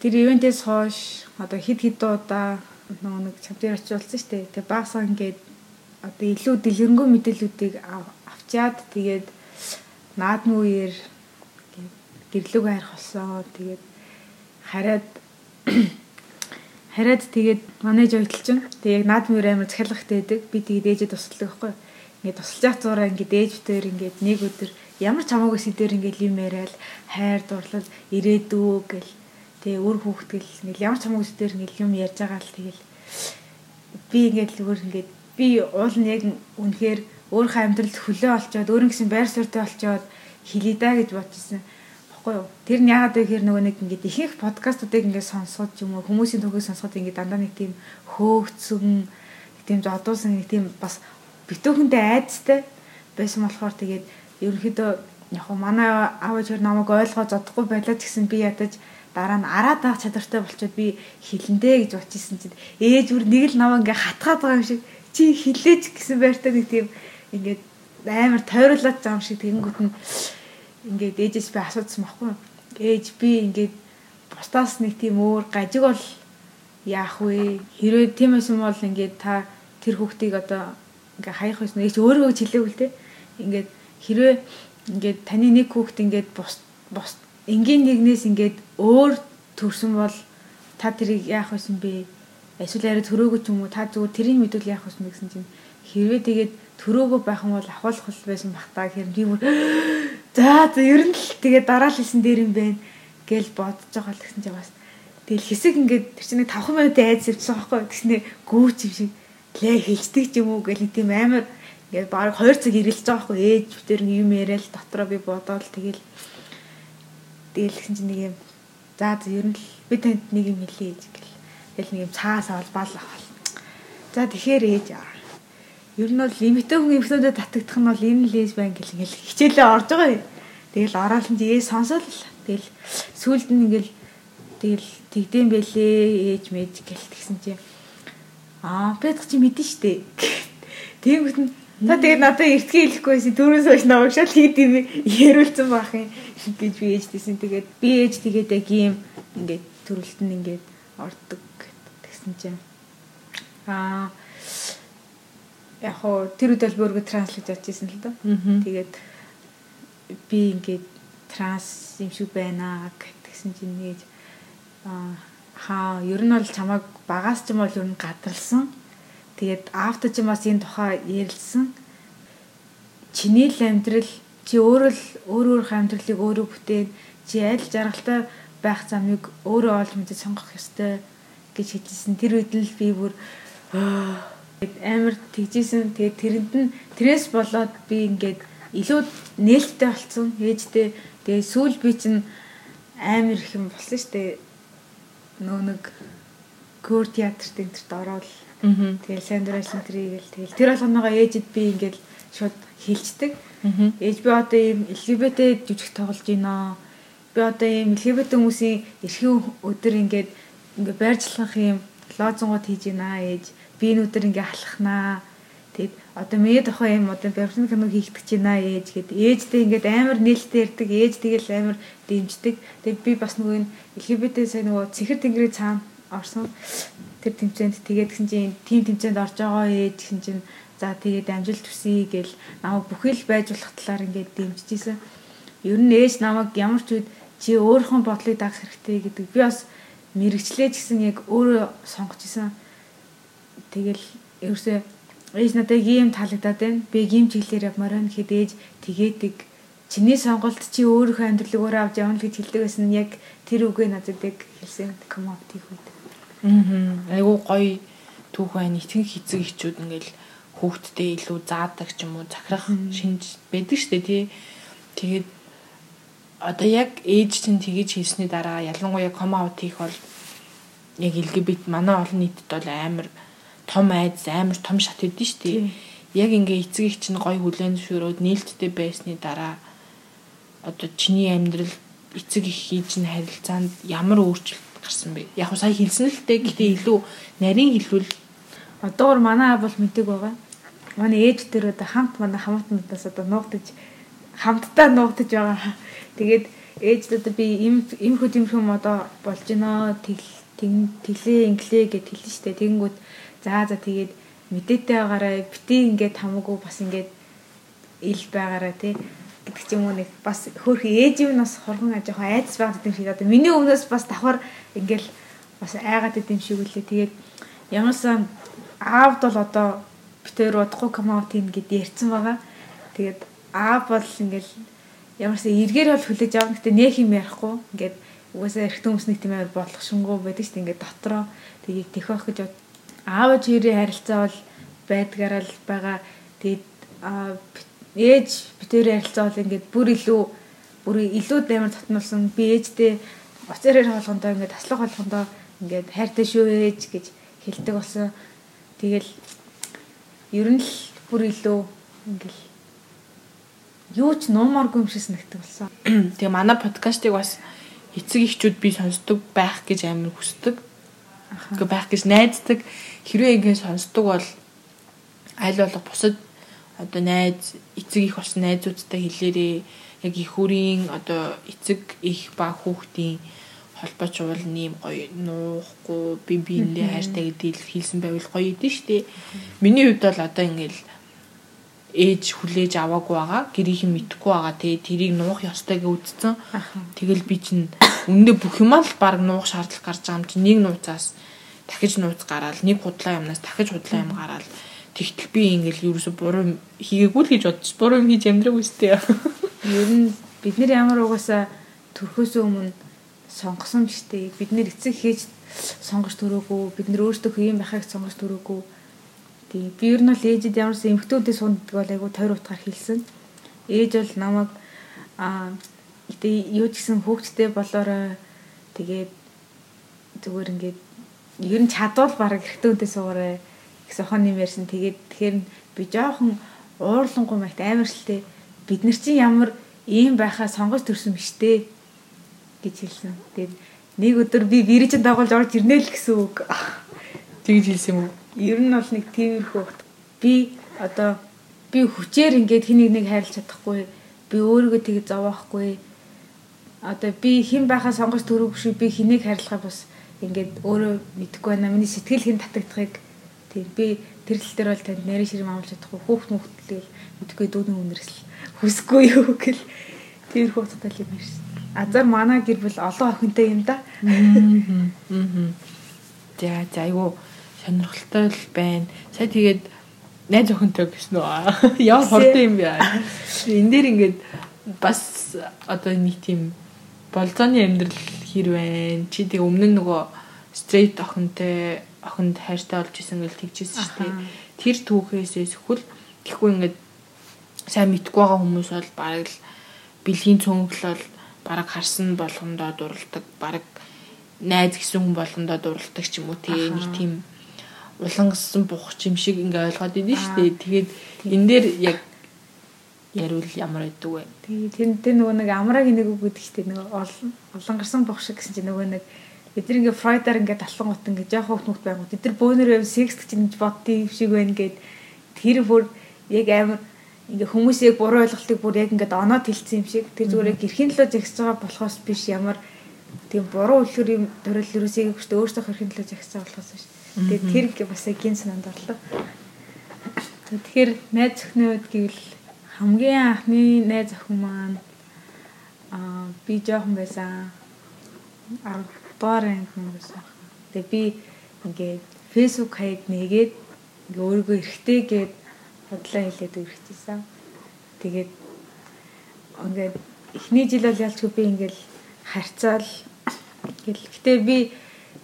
тэр ивентээс хойш одоо хид хид удаа нөгөө нэг чамдэр очиулсан шүү дээ. Тэгээ баасаа ингээд одоо илүү дэлгэрэнгүй мэдээллүүдийг авчаад тэгээд наадмын үеэр гэрлүүг харих болсон. Тэгээд хараад хараад тэгээд манай жойтл чинь тэг яг наадмын үеэр амар захиалгатай байдаг. Би тэгээд ээжээ тусалдаг байхгүй. Ингээд тусалж зураа ингээд ээжтэй ингээд нэг өдөр ямар ч хамаагүй сэдвэр ингээд юм яриад хайр дурлал ирээдүү гэл тэгээ үр хүүхдгэл ингээд ямар ч хамаагүй сэдвэр ингээд юм ярьж байгаа л тэгэл. Би ингээд л өөр ингээд би уул нь яг үнэхээр өөрийнхөө амьдралд хөлөө олцоод өөрийн гэсэн байр суурьтай олцоод хэлий да гэж бодчихсон. Баггүй юу. Тэр нь яагаад вэ гэхээр нөгөө нэг ингээд ихэнх подкастуудыг ингээд сонсоод юм уу? Хүмүүсийн төгөөг сонсоод ингээд дандаа нэг тийм хөөгцөн нэг тийм зодуулсан нэг тийм бас битүүхэндээ айцтай байсан болохоор тэгээд ерөнхийдөө яг хоо манай аав ээж намайг ойлгоо зодохгүй байлаа гэсэн би ядаж дараа нь араад авах чадвартай болчиход би хилэндэ гэж бодчихсон чинь ээж бүр нэг л наваа ингээ хатгаад байгаа юм шиг чи хилээч гэсэн байртай нэг тийм ингээд амар тойруулаад байгаа юм шиг тэгэнгүүт нь ингээд ээжээс би асуудсан байхгүй ээж би ингээд бусдаас нэг тийм өөр гажиг бол яах вэ? Хэрвээ тийм байсан бол ингээд та тэр хүүхдийг одоо ингээ хаях байсан. Ээж өөрөө хэлээгүй л те ингээд хэрвээ ингээд таны нэг хүүхд ингээд бус бус энгийн нэгнээс ингээд өөр төрсөн бол та тэрийг яах байсан бэ? Эсвэл арай төрөөгөө ч юм уу та зүгээр тэрийг мэдвэл яах байсан бэ гэсэн чинь хэрвээ тэгээд төрөөгөө байх юм бол ахуулах байсан бах та гэхээр би бүр за за ер нь л тэгээд дараа л хэлсэн дээр юм байна гэл бодож байгаа л гэсэн чинь бас тэгэл хэсэг ингээд тэр чинь 5 минутын айд сэрвсэн байхгүй гэснээр гүүч юм шиг лээ хэлцдэг ч юм уу гэл тийм амар ингээд баг 2 цаг ирэлж байгаа байхгүй ээж бүтээр юм яриад дотроо би бодоол тэгэл Тэгэл гэсэн чинь нэг юм за ер нь л би танд нэг юм хэлье гэж гэл. Тэгэл нэг юм цаас авал бал авал. За тэгэхээр ээж аа. Ер нь бол лимиттэй хүн эпизодод татагдах нь бол энэ лээс байн гэл ингээл хичээлээ орж байгаа юм. Тэгэл ороод нь тэгээ сонсоод л тэгэл сүулт нь ингээл тэгэл тэгдэм бэлээ ээж мэж гэл тэгсэн чинь аа бэдх чи мэдэн штэ. Тэнгүүт нь Та тэгээд надад эртгээ хэлэхгүйсэн түрүүс хойш намайг шал хийд юм яриулсан байх юм гэж би ээжтэйсэн. Тэгээд би ээж тэгээд яг ийм ингээд төрөлт нь ингээд ордог гэсэн чинь аа яг хоо тэр үдэл бүргө транслейт хийжсэн л доо. Тэгээд би ингээд транс юм шиг байна гэсэн чинь нээж аа хаа ер нь бол чамайг багаас ч юм бол ер нь гадралсан Тэгээд аавтаж бас энэ тухай ярилцсан. Чиний л амьдрал чи өөрөө л өөр өөр амьдралыг өөрөө бүтээн чи аль жаргалтай байх замыг өөрөө олж мэдээ сонгох ёстой гэж хэлсэн. Тэр үед л би бүр амар тэгжсэн. Тэгээд тэрэнд нь тэрээс болоод би ингээд илүү нээлттэй болцсон. Ээжтэй тэгээд сүүл би чинь амар их юм болсон шүү дээ. Нөө нэг көр театрт энтерт ороод Тэгэл Сандра Синтрийг л тэгэл тэр болгоноогоо ээжэд би ингээл шууд хилчдэг. Ээж би одоо ийм LGBT жүжиг тоглож байна. Би одоо ийм LGBT хүмүүсийн эрхийн өдөр ингээд ингээ байрчлах юм лозунгууд хийж байна ээж. Би энэ өдөр ингээ халахнаа. Тэгэд одоо мэд охоо юм одоо баримтны кино хийгдэж байна ээж гэд ээжтэй ингээд амар нээлттэй ярддаг ээж тэгэл амар дэмждэг. Тэгэд би бас нөгөө LGBT сайн нөгөө цэхэр тэнгэрийн цаана орсон тэр тэмцээнд тэгээд гисэн чинь тим тэмцээнд орж байгаа ээж гисэн чинь за тэгээд амжилт хүсье гэл намайг бүхэл байж болох талаар ингээд дэмжижсэн. Ер нь ээж намайг ямар ч үед чи өөрийнхөө бодлыг дагах хэрэгтэй гэдэг би бас мэрэгчлээ гэсэн яг өөрөө сонгож исэн. Тэгэл ерөөсөө ээж надад ийм таалагдаад байна. Би ийм чиглэлээр явмаар байна гэхэд ээж тэгээдэг. Чиний сонголт чи өөрийнхөө амьдралыг өөрөө авч явна гэж хэлдэг байсан нь яг тэр үгээ надад яг хэлсэн коммент хийх үед. Аа. Айгуу гоё түүх байна. Итгэн хизэг хичүүд ингээл хүүхдтэй илүү заадаг ч юм уу захирах шинж байдаг штэ тий. Тэгээд одоо яг ээж чинь тгийж хийсний дараа ялангуяа ком аут хийх бол яг LGBT манай олон нийтэд бол амар том айдас амар том шат өгдөн штэ. Яг ингээ эцэг их чинь гоё хүлэн зөвшөөрөөд нээлттэй байсны дараа одоо чиний амьдрал эцэг их хийж н харилцаанд ямар өөрчлөлт гарсан бэ? Яг сая хэлсэн л дээ гэтээ илүү нарийн хэлбэл одоогор манай бол мэдэг байгаа. Манай ээж дээр одоо хамт манай хамаатнуудаас одоо нуугдаж хамтдаа нуугдаж байгаа. Тэгээд ээж одоо би им им хөт юм хүм одоо болж гинэ тэглээ инглээ гэд хэлсэн штэ. Тэгэнгүүт за за тэгээд мэдээтэй байгаараа бити ингээд хамаагүй бас ингээд ил байгаараа тий гэдэг ч юм уу нэг бас хөөрхөн ээж юм нас хоргон ажих айдас байгаад юм шиг одоо миний өмнөөс бас давхар ингээл бас айгаад идэм шиг үлээ. Тэгээд ямарсан аавд бол одоо битээр удахгүй комаут ийн гэд ярьсан байгаа. Тэгээд аав бол ингээл ямарсан эргээр бол хүлээж авна гэхдээ нэх юм ярихгүй ингээд угаасаа эрэгтэй хүмүүсний тийм амар бодлох шингүү байдаг шүү дээ ингээд дотроо тгийг тэхөх гэж аав чирийн харилцаа бол байдгаараа л байгаа. Тэгээд ээж битээр ярилцаа бол ингээд бүр илүү бүр илүү амар татнуулсан би ээжтэй оцороор болгондоо ингээд таслах болгондоо ингээд хайртай шүү ээж гэж хэлдэг болсон. Тэгэл ер нь л бүр илүү ингээл юу ч нуумааргүй юм шиг санагддаг болсон. Тэгээ манай подкастыг бас эцэг эхчүүд би сонсдог байх гэж амар хүсдэг. Ингээ байх гэж найддаг. Хэрвээ ингэ сонсдог бол аль болох бусад одоо найз эцэг их болсон найзуудтай хэлээрээ яг их хүрийн одоо эцэг их ба хүүхдийн холбооч уул нэм гоё нуухгүй би биендээ хайртай гэдгийг хэлсэн байвал гоё идэв штэ. Миний хувьд бол одоо ингээл ээж хүлээж аваагүй байгаа. Гэрийнхэн мэдхгүй байгаа. Тэгээ тэрийг нуух ёстой гэж үзсэн. Тэгэл би чинь өндөө бүх юмаа л баг нуух шаардлага гарч байгаа юм чи нэг нууцаас дахиж нууц гараал нэг худлаа юмнаас дахиж худлаа юм гараал тэгтэл би ингээл ерөөсө буруу хийгээгүй л гэж бодчих. Буруу юм хийж амьдраагүй сте. Ер нь бид нэр ямар угаасаа төрхөөс өмнө сонгосон биш үү? Бид нэр эцэг хийж сонгож төрөөгүй, бид нэр өөрсдөө юм байхыг сонгож төрөөгүй. Тий. Би ер нь бол ээжэд ямарсан эмхтүүдээ сунддаг бол айгу тойр утгаар хэлсэн. Ээж бол намайг аа тэгээ юу ч гэсэн хөөгчтэй болоорой. Тэгээд зүгээр ингээд ер нь чадвал баг эрэгтэйдээ суугаарай гэсэн хон юм ярьсан. Тэгээд тэгэхээр би жоохон уурлангуй магт амарчлээ. Бид нар чинь ямар ийм байхаа сонгож төрсөн биш дээ гэж хэлсэн. Тэгээд нэг өдөр би вирижин дагуулж орж ирнэ л гэсэн үг. Тэгж хэлсэн юм уу? Ер нь бол нэг тиймэрхүү. Би одоо би хүчээр ингээд хэнийг нэг хайрлах чадахгүй. Би өөрийгөө тэгж зовоохгүй. Одоо би хэн байхаа сонгож төрөв шүү би хэнийг хайрлахаа бас ингээд өөрөө мэдэхгүй байна. Миний сэтгэл хэн татагдахыг тийм би тэр тал дээр бол танд нэрийн ширм амлаж чадахгүй. Хүүхд мөхтлийг мэдэхгүй дүүний үнэрсэл хүсэхгүй юу гэл тэр хүүхдэд л юм ярьсан азар манай гэр бүл олон охинтой юм да. Аа. За за айгу сонирхолтой л байна. Сая тэгээд найз охинтой гэсэн үү? Яа хортой юм бэ? Энд дээр ингээд бас одоо нэг тийм болзооны амьдрал хэр байна? Чи тэг өмнө нөгөө стрейт охинтой охинд хайртай болж исэн гэж тэгжсэн шүү дээ. Тэр түүхээсээс хөл тэгэхгүй ингээд сайн мэдгүй байгаа хүмүүс бол бараг л бэлгийн цөмглөл бараг харсан болгондоо дурладаг бараг найз гэсэн хүн болгондоо дурладаг ч юм уу тий нэг тийм улангассан бух юм шиг ингээ ойлгоод идэв шүү дээ. Тэгээд энэ дээр яг яривал ямар байдаг вэ? Тэгээд тэнтэй нөгөө нэг амрагийн нэг үг гэдэг чинь нөгөө олон гарсан бух шиг гэсэн чинь нөгөө нэг бид нар ингээ фройдаар ингээ талхан гут ингээ жоох хөвт нүхт байгуу. Бид нар бөөнөр секс гэж ингэж боддгийг шиг байна гэд тэр бүр яг амар ингээ хүмүүсийг буруу ойлголтыг бүр яг ингээд оноод хэлсэн юм шиг тэр зүгээр гэрхийн төлөө загсаж байгаа болохоос биш ямар тийм буруу үлгэр юм төрөл юусыг өчтө өөрсдөө хэрхэн төлөө загсаж байгаа болохоос биш. Тэгээд тэр бас эгийн санаанд орлоо. Тэгэхээр найз охины үед гэвэл хамгийн анхны найз охин маань аа би жоохон байсан 10 дугаар анги байсан. Тэгээ би ингээд фэйсбુક хаяг нэгээд ингээ өөрийгөө эргэтэй гээд бодлоо хэлээд үргэжсэн. Тэгээд ингээд эхний жил бол ялчгүй би ингээл харьцаал гэл. Гэтэ би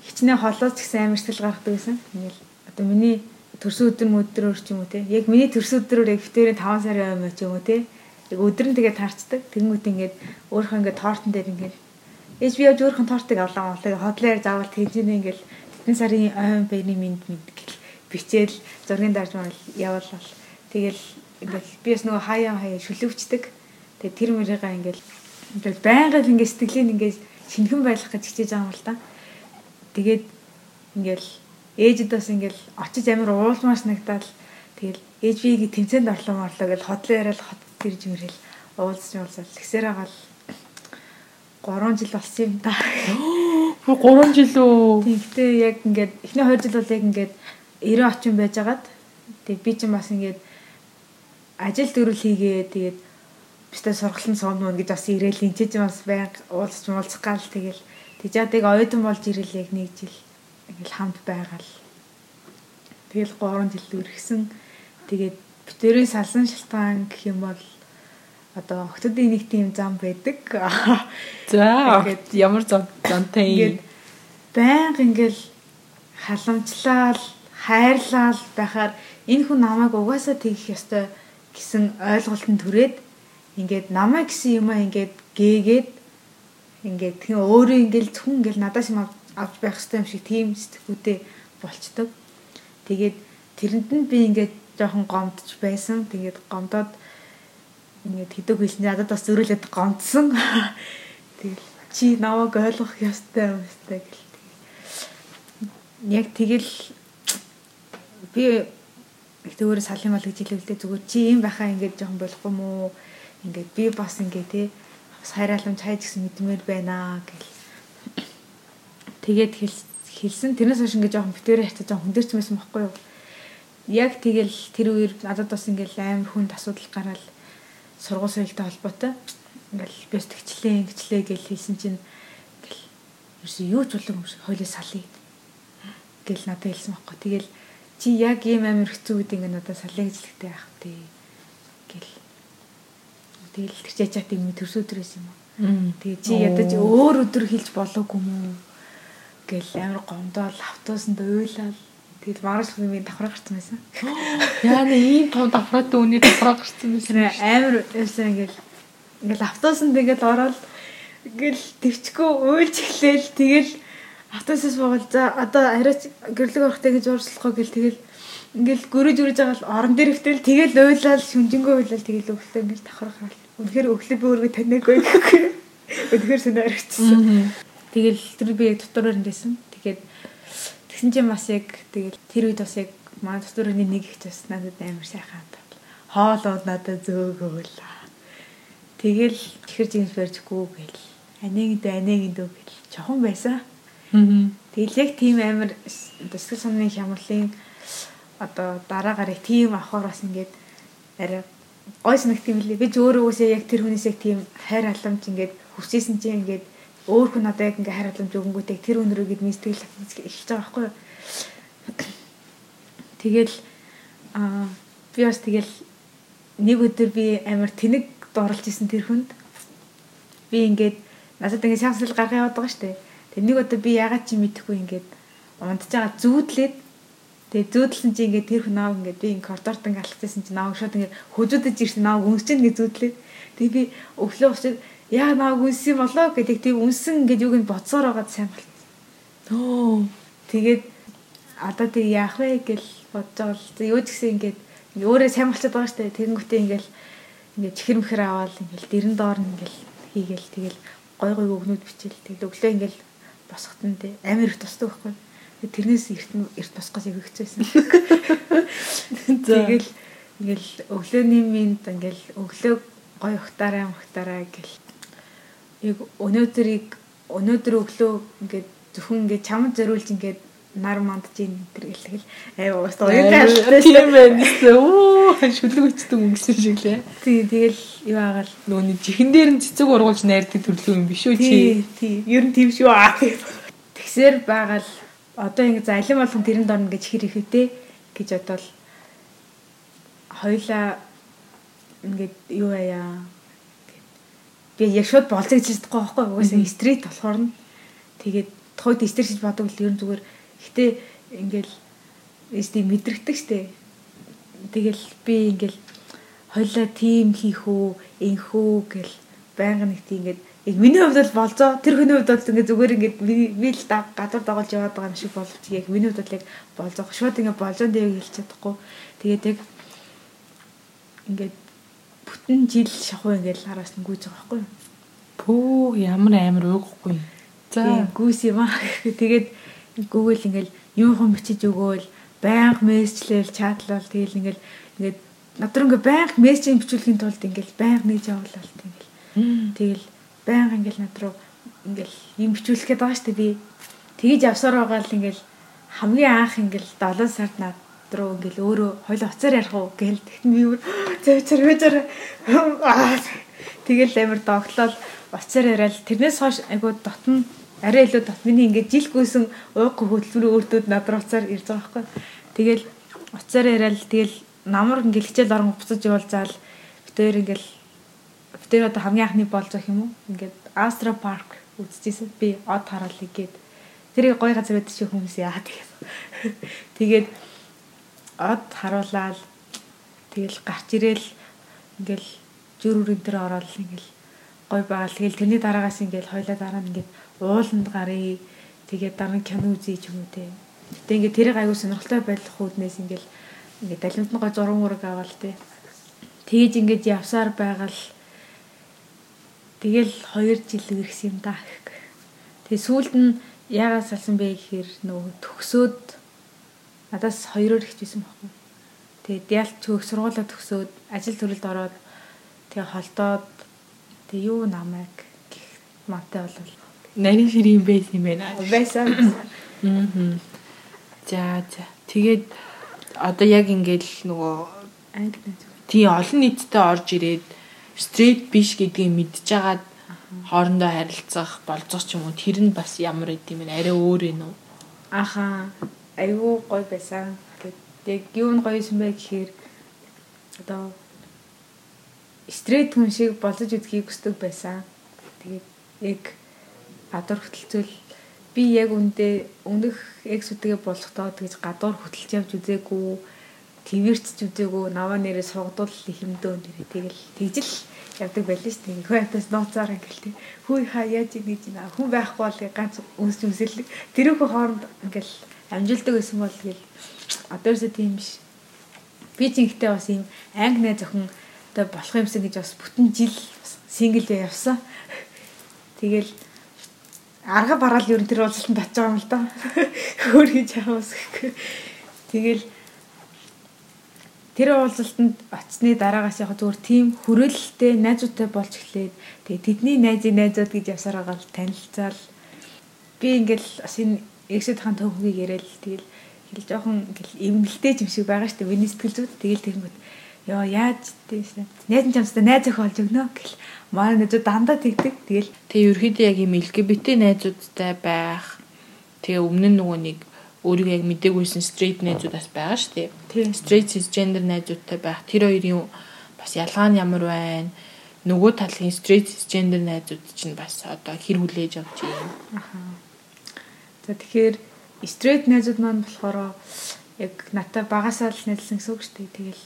хичнээн холоос гэсэн амарсгал гаргадаг байсан. Ингээл одоо миний төрсөн өдөр мөдрөөр ч юм уу те. Яг миний төрсөн өдрөөр яг битэрийн 5 сарын юм ч юм уу те. Яг өдөр нь тэгээд таарцдаг. Тэнгүүд ингээд өөрийнхөө ингээд тортон дээр ингээд ээж би өөрийнхөө тортыг авлаа авлаа хотлоор заавал тэнцэнэ ингээд тэдэн сарын ойн байны минь минь гэл бичээл зургийн дарж мал явуулал Тэгэл ингээл би бас нөгөө хаяа хаяа шүлөвчдөг. Тэгээ тэр мөрийгээ ингээл ингээл байнга ингээд сэтгэлийн ингээд шинхэн байлгах гэж хичээж байгаа юм л да. Тэгээд ингээл ээжэд бас ингээл очиж амир уулмаар санагдаад тэгэл ээж биеийг тэмцээнд орлоо морлоо гэж хотлоо яриад хот тэрж мөрөл уулзч уулзал тэгсээр байгаа л 3 жил болсон юм да. Бүр 3 жил үү? Тийм гэтээ яг ингээд эхний 2 жил бол яг ингээд 90 очин байжгаад тэг би ч бас ингээд ажил төрөл хийгээ тэгээд бистэ сургалтын мөн гэж бас ирээл энэ ч бас байнга уулзч муулзах гал тэгэл тэгжээдэг оюутан болж ирэл яг нэг жил ингээл хамт байгаал тэгэл 3 жил үргэсэн тэгээд битэрийн салсан шалтгаан гэх юм бол одоо охтодын нэг тийм зам байдаг. За ямар зам замтай юм. Баян ингээл халамжлал, хайрлал байхаар энэ хүн намайг угаасаа тэгэх ёстой гэсэн ойлголтод төрээд ингээд намаа гэсэн юмаа ингээд гээгээд ингээд тийм өөрөө ингээд зөвхөн ингээд надаас юм авч байх хэрэгтэй юм шиг тийм сэтгүүтэй болчдөг. Тэгээд тэрэнд нь би ингээд жоохон гомдж байсан. Тэгээд гомдоод ингээд хэдэг хэлсэн надад бас зөрүүлээд гомдсон. Тэгэл чи намайг ойлгох ёстой юм өстэй гэл. Яг тэгэл би зүгээр салын мал гэж хэлэвлээ зүгээр чи юм байхаа ингэж жоохон болохгүй мүү ингээд би бас ингээ те хайрааламж хайж гисэн мэдмээр байна гэл. Тэгээд хэлсэн тэрнээс хойш ингээ жоохон битэрээ хатаа жоохон хүндэрчмэсэн байхгүй юу. Яг тэгэл тэр үеэр надад бас ингээл амар хүнд асуудал гараад сургууль соёлтой холбоотой ингээл бис тэгчлээ ингэчлээ гэж хэлсэн чинь ингээл ерөөсөө юу ч болов хойлоо салъя гэл надад хэлсэн байхгүй. Тэгэл чи яг ийм амир хэцүү үед ингээ надад салъя гэж хэлэхтэй байх тий гэл. Тэгэл тэр чачаат юм төрсө өдрөөс юм уу. Тэгээ чи ядаж өөр өдөр хэлж болоогүй мүү гэл амир гомдоол автобусанд уйлал Тэгэл маргааш минь давхраа гарсан байсан. Яа нэ ийм том давхраад үүний давхраа гарсан байсан. Амар байсан ингээл ингээл автобусанд ингээд ороод ингээл төвчгөө уйлж эхлээл тэгэл автобусаас богол за одоо арайч гэрлэг орохтой гэж уурслахгүй гэл тэгэл ингээл гөрөж үрж байгаа л орон дээр ихтэл тэгэл уйлал шүнжэнгөө уйлал тэгэл өглөө ингээл давхраа Үнэхээр өглөө би өөрөө таньаагүй гэхгүй. Үнэхээр сонир орчихсон. Тэгэл тэр би дотор өрөндөөсөн. Тэгсэн чинь бас яг тэгэл тэр үед бас яг манай өрөөний нэг их бас надад амар сайхан хандав. Хоолууд надад зөөгөөл. Тэгэл ихэр жимс барьжгүй гэл. Аниг дэ аниг дөө гэл. Чохон байсан. Тэгэл яг тийм амар дэсгэл сумны хямралын одоо дараа гарыг тийм авахаар бас ингээд арай гой санагт юм лээ. Би ч өөрөө үсээ яг тэр хүнээс яг тийм хайр халамж ингээд хүссэн чинь ингээд өөр хүн надад яг ингээд хайр халамж өгөнгүүтэй тэр өнөрөө гээд мистэгэл эхэлж байгаа байхгүй юу. Тэгэл аа би бас тэгэл нэг өдөр би амар тэнэг дурлж исэн тэр хүнд би ингээд надад ингээд шансл гаргах яваад байгаа штэ. Тэг нэг өдөр би ягаад чи мэдэхгүй ингээд унтж байгаа зүүдлээд Тэгээ зөөдлсөн чи ингээд тэр хүн аав ингээд би ингээд коридорт ингээд алхчихсан чи нааг шууд ингээд хөжүүдэж ирсэн нааг үнсэж ингээд зүүдлээ. Тэгээ би өглөө очиж яа нааг үнсэн болоо гэдэг. Тийм үнсэн ингээд юуг нь бодсоор байгаад сайн болчихсон. Оо тэгээд одоо тэг яах вэ гэж бодож байгаа юу ч гэсэн ингээд өөрөө сайн болчиход байгаа штэ. Тэгэнгүүтээ ингээд ингээд чихэр мэхэр аваад ингээд дэрэн доор нь ингээд хийгээл тэгэл гой гой өгнүүд бичээл. Тэгэл өглөө ингээд босохт нь тэ амар их тусдаг байхгүй тэрнээс эрт эрт босгоос өгчээсэн. Тэгэл ингээл өглөөний минь ингээл өглөө гой ухтаараа ухтаараа гэл яг өнөөдрийг өнөөдөр өглөө ингээд зөвхөн ингээд чамд зориулж ингээд нар мандж ийн тэр гэлтэгэл аа бас уяатай тийм байна оо шүлгүүчдэг өнгөсөн шиг лээ тий тэгэл юу агаал. Нөөний чихэн дээр нь цэцэг ургуулж найрдаг төрлөө юм биш үү чи? Тий ер нь тийм шүү аа. Тэгсээр байгаал одоо ингэ за алин болгон тэрэнд орно гэж хэр ихэвтэй гэж бодвол хоёлаа ингээд юу яа би яг шууд болцоо гэж хэлдэг байгаа байхгүй. Угаасаа стрит болохоор нь тэгээд тухайд стрит гэж бодог л ер нь зүгээр гэтээ ингээл эсти мэдрэгдэг штэ. Тэгэл би ингээл хоёлаа тим хийх үү инх үү гэл байнга нэг тийм ингээд яг миний хувьд бол болзоо тэр хүний хувьд бол ингээ зүгээр ингээ би л гадуур дагуулж яваад байгаа юм шиг боловч яг миний хувьд бол яг болзоо шууд ингээ болзоо дээг хэлж чадахгүй. Тэгээд яг ингээ бүтэн жил шахуу ингээл араас нь гүйж байгаа байхгүй пүү ямар амар уугахгүй за. Гүйс юм аа. Тэгээд Google ингээл юу хон бичиж өгөөл байнга мессежлээл чатлал тэгэл ингээл ингээд надруу ингээ байнга мессеж бичүүлэхийн тулд ингээл байнга нээж явуулаад тэгэл тэгэл байнга ингээл над руу ингээл юм бичүүлэх гээд байгаа шүү дээ би. Тэгэж явсаар байгаа л ингээл хамгийн анх ингээл 7 сард над руу ингээл өөрөө хоёул уцаар ярих уу гээл тэгтэн би юу зөө зөө тэгэл амар догтлол уцаар яриад тэрнээс хойш айгуу дотн арай илүү дот миний ингээд жил гүйсэн ууггүй хөдөлмөрийн өөртүүд над руу уцаар ирж байгаа байхгүй. Тэгэл уцаар яриад тэгэл намар ингээл хичээл орон буцаж явуулзаал битээр ингээл Тэр одоо хамгийн анхны болж байгаа юм уу? Ингээд Astro Park үзчихсэн. Би од хараалыг гээд тэрийг гоё газар байдаг шиг хүмүүс яа тэгээд. Тэгээд од харуулаад тэгэл гарч ирээл ингээл үрэн дээр ороод ингээл гой байгаа л тэгэл тэрний дараагаас ингээл хойлоо дараа нь ингээд ууланд гарыг тэгээд дараа нь кино үзье ч юм уу те. Гэтэ ингээд тэрийг аягүй сонирхолтой байх үүднээс ингээл ингээд далимт нь гой зураг мураг аваал те. Тэгэж ингээд явсаар байгаа л Тэгэл 2 жил үргэсэн юм да. Тэгээ сүүлд нь яагаад салсан бэ гэхээр нөгөө төгсөөд надаас хоёроор ихжсэн байхгүй. Тэгээд ялт төгс сургуулаа төгсөөд ажил төрөлд ороод тэгээ холдоод тэгээ юу намайг гэх маттай болов. Нарийн ширийн байсан юм байна. Байсан. Аа. За за. Тэгээд одоо яг ингээл нөгөө англи тий олон нийтдээ орж ирээд стрейт биш гэдгийг мэдчихагаад хоорондоо харилцах болцох ч юм уу тэр нь бас ямар идэм бэ арай өөр юм уу Аха. Айгүй гоё байсан. Яг юу нь гоё юм бэ гэхээр одоо стрейт хүн шиг болож үзхийг хүсдэг байсан. Тэгээд яг гадуур хөтөлцөл би яг үндэ өмнөх эксүүдгээ болохдоо тэгж гадуур хөтөлж явж үзээгүй твэрчж үзээгүй наваа нэрээ сугдуул хэмдөө нэрээ тэгэл тэгжэл явдаг байлээ шүү дээ. Хөө хатас нууцаар ингээл тэг. Хүү хаа яаж ингэж наа хүн байхгүй бол ганц үнс үсэлэг тэрүүхөө хооронд ингээл амжилтдаг байсан бол тэгэл одоорсоо тийм биш. Би ч ингэхдээ бас ийм анги найз охин одоо болох юмсан гэж бас бүтэн жил сингл явсан. Тэгэл арга бараал ер нь тэр уулзалтанд очиж байгаа юм л да. Хөөр хийж аваас гэхгүй. Тэгэл тэр уулзалтанд очсны дараагаас яг зүгээр тийм хүрээлэлтэй найзуудтай болж эхлээд тэгээ тэдний найзын найзууд гэж явсаар байгаа танилцаал би ингээл бас энэ эксэд хаан төвхөгийг яриад тэгэл хэл жоохон эвнэлтэй юм шиг байгаа штэ миний сэтгэл зүйд тэгэл тэгэнгүүт ёо яаж тийсэн найз чамстай найз өх болж өгнө гэл манай найзууд дандаа тэгдэг тэгэл тэгээ ерөөдөө яг юм LGBT найзуудтай байх тэгээ өмнө нь нөгөө нэг өөрийгөө яг мдэггүйсэн стрейт найзуудаас байгаа шүү дээ. Тийм. Стрейт cisgender найзуудтай байх. Тэр хоёрын бас ялгаа нь ямар байна? Нөгөө талын стрейт cisgender найзууд чинь бас одоо хэр хүлээж авч юм. За тэгэхээр стрейт найзууд маань болохоор яг надтай багасаа л найзлсан гэсэн үг шүү дээ. Тэгэл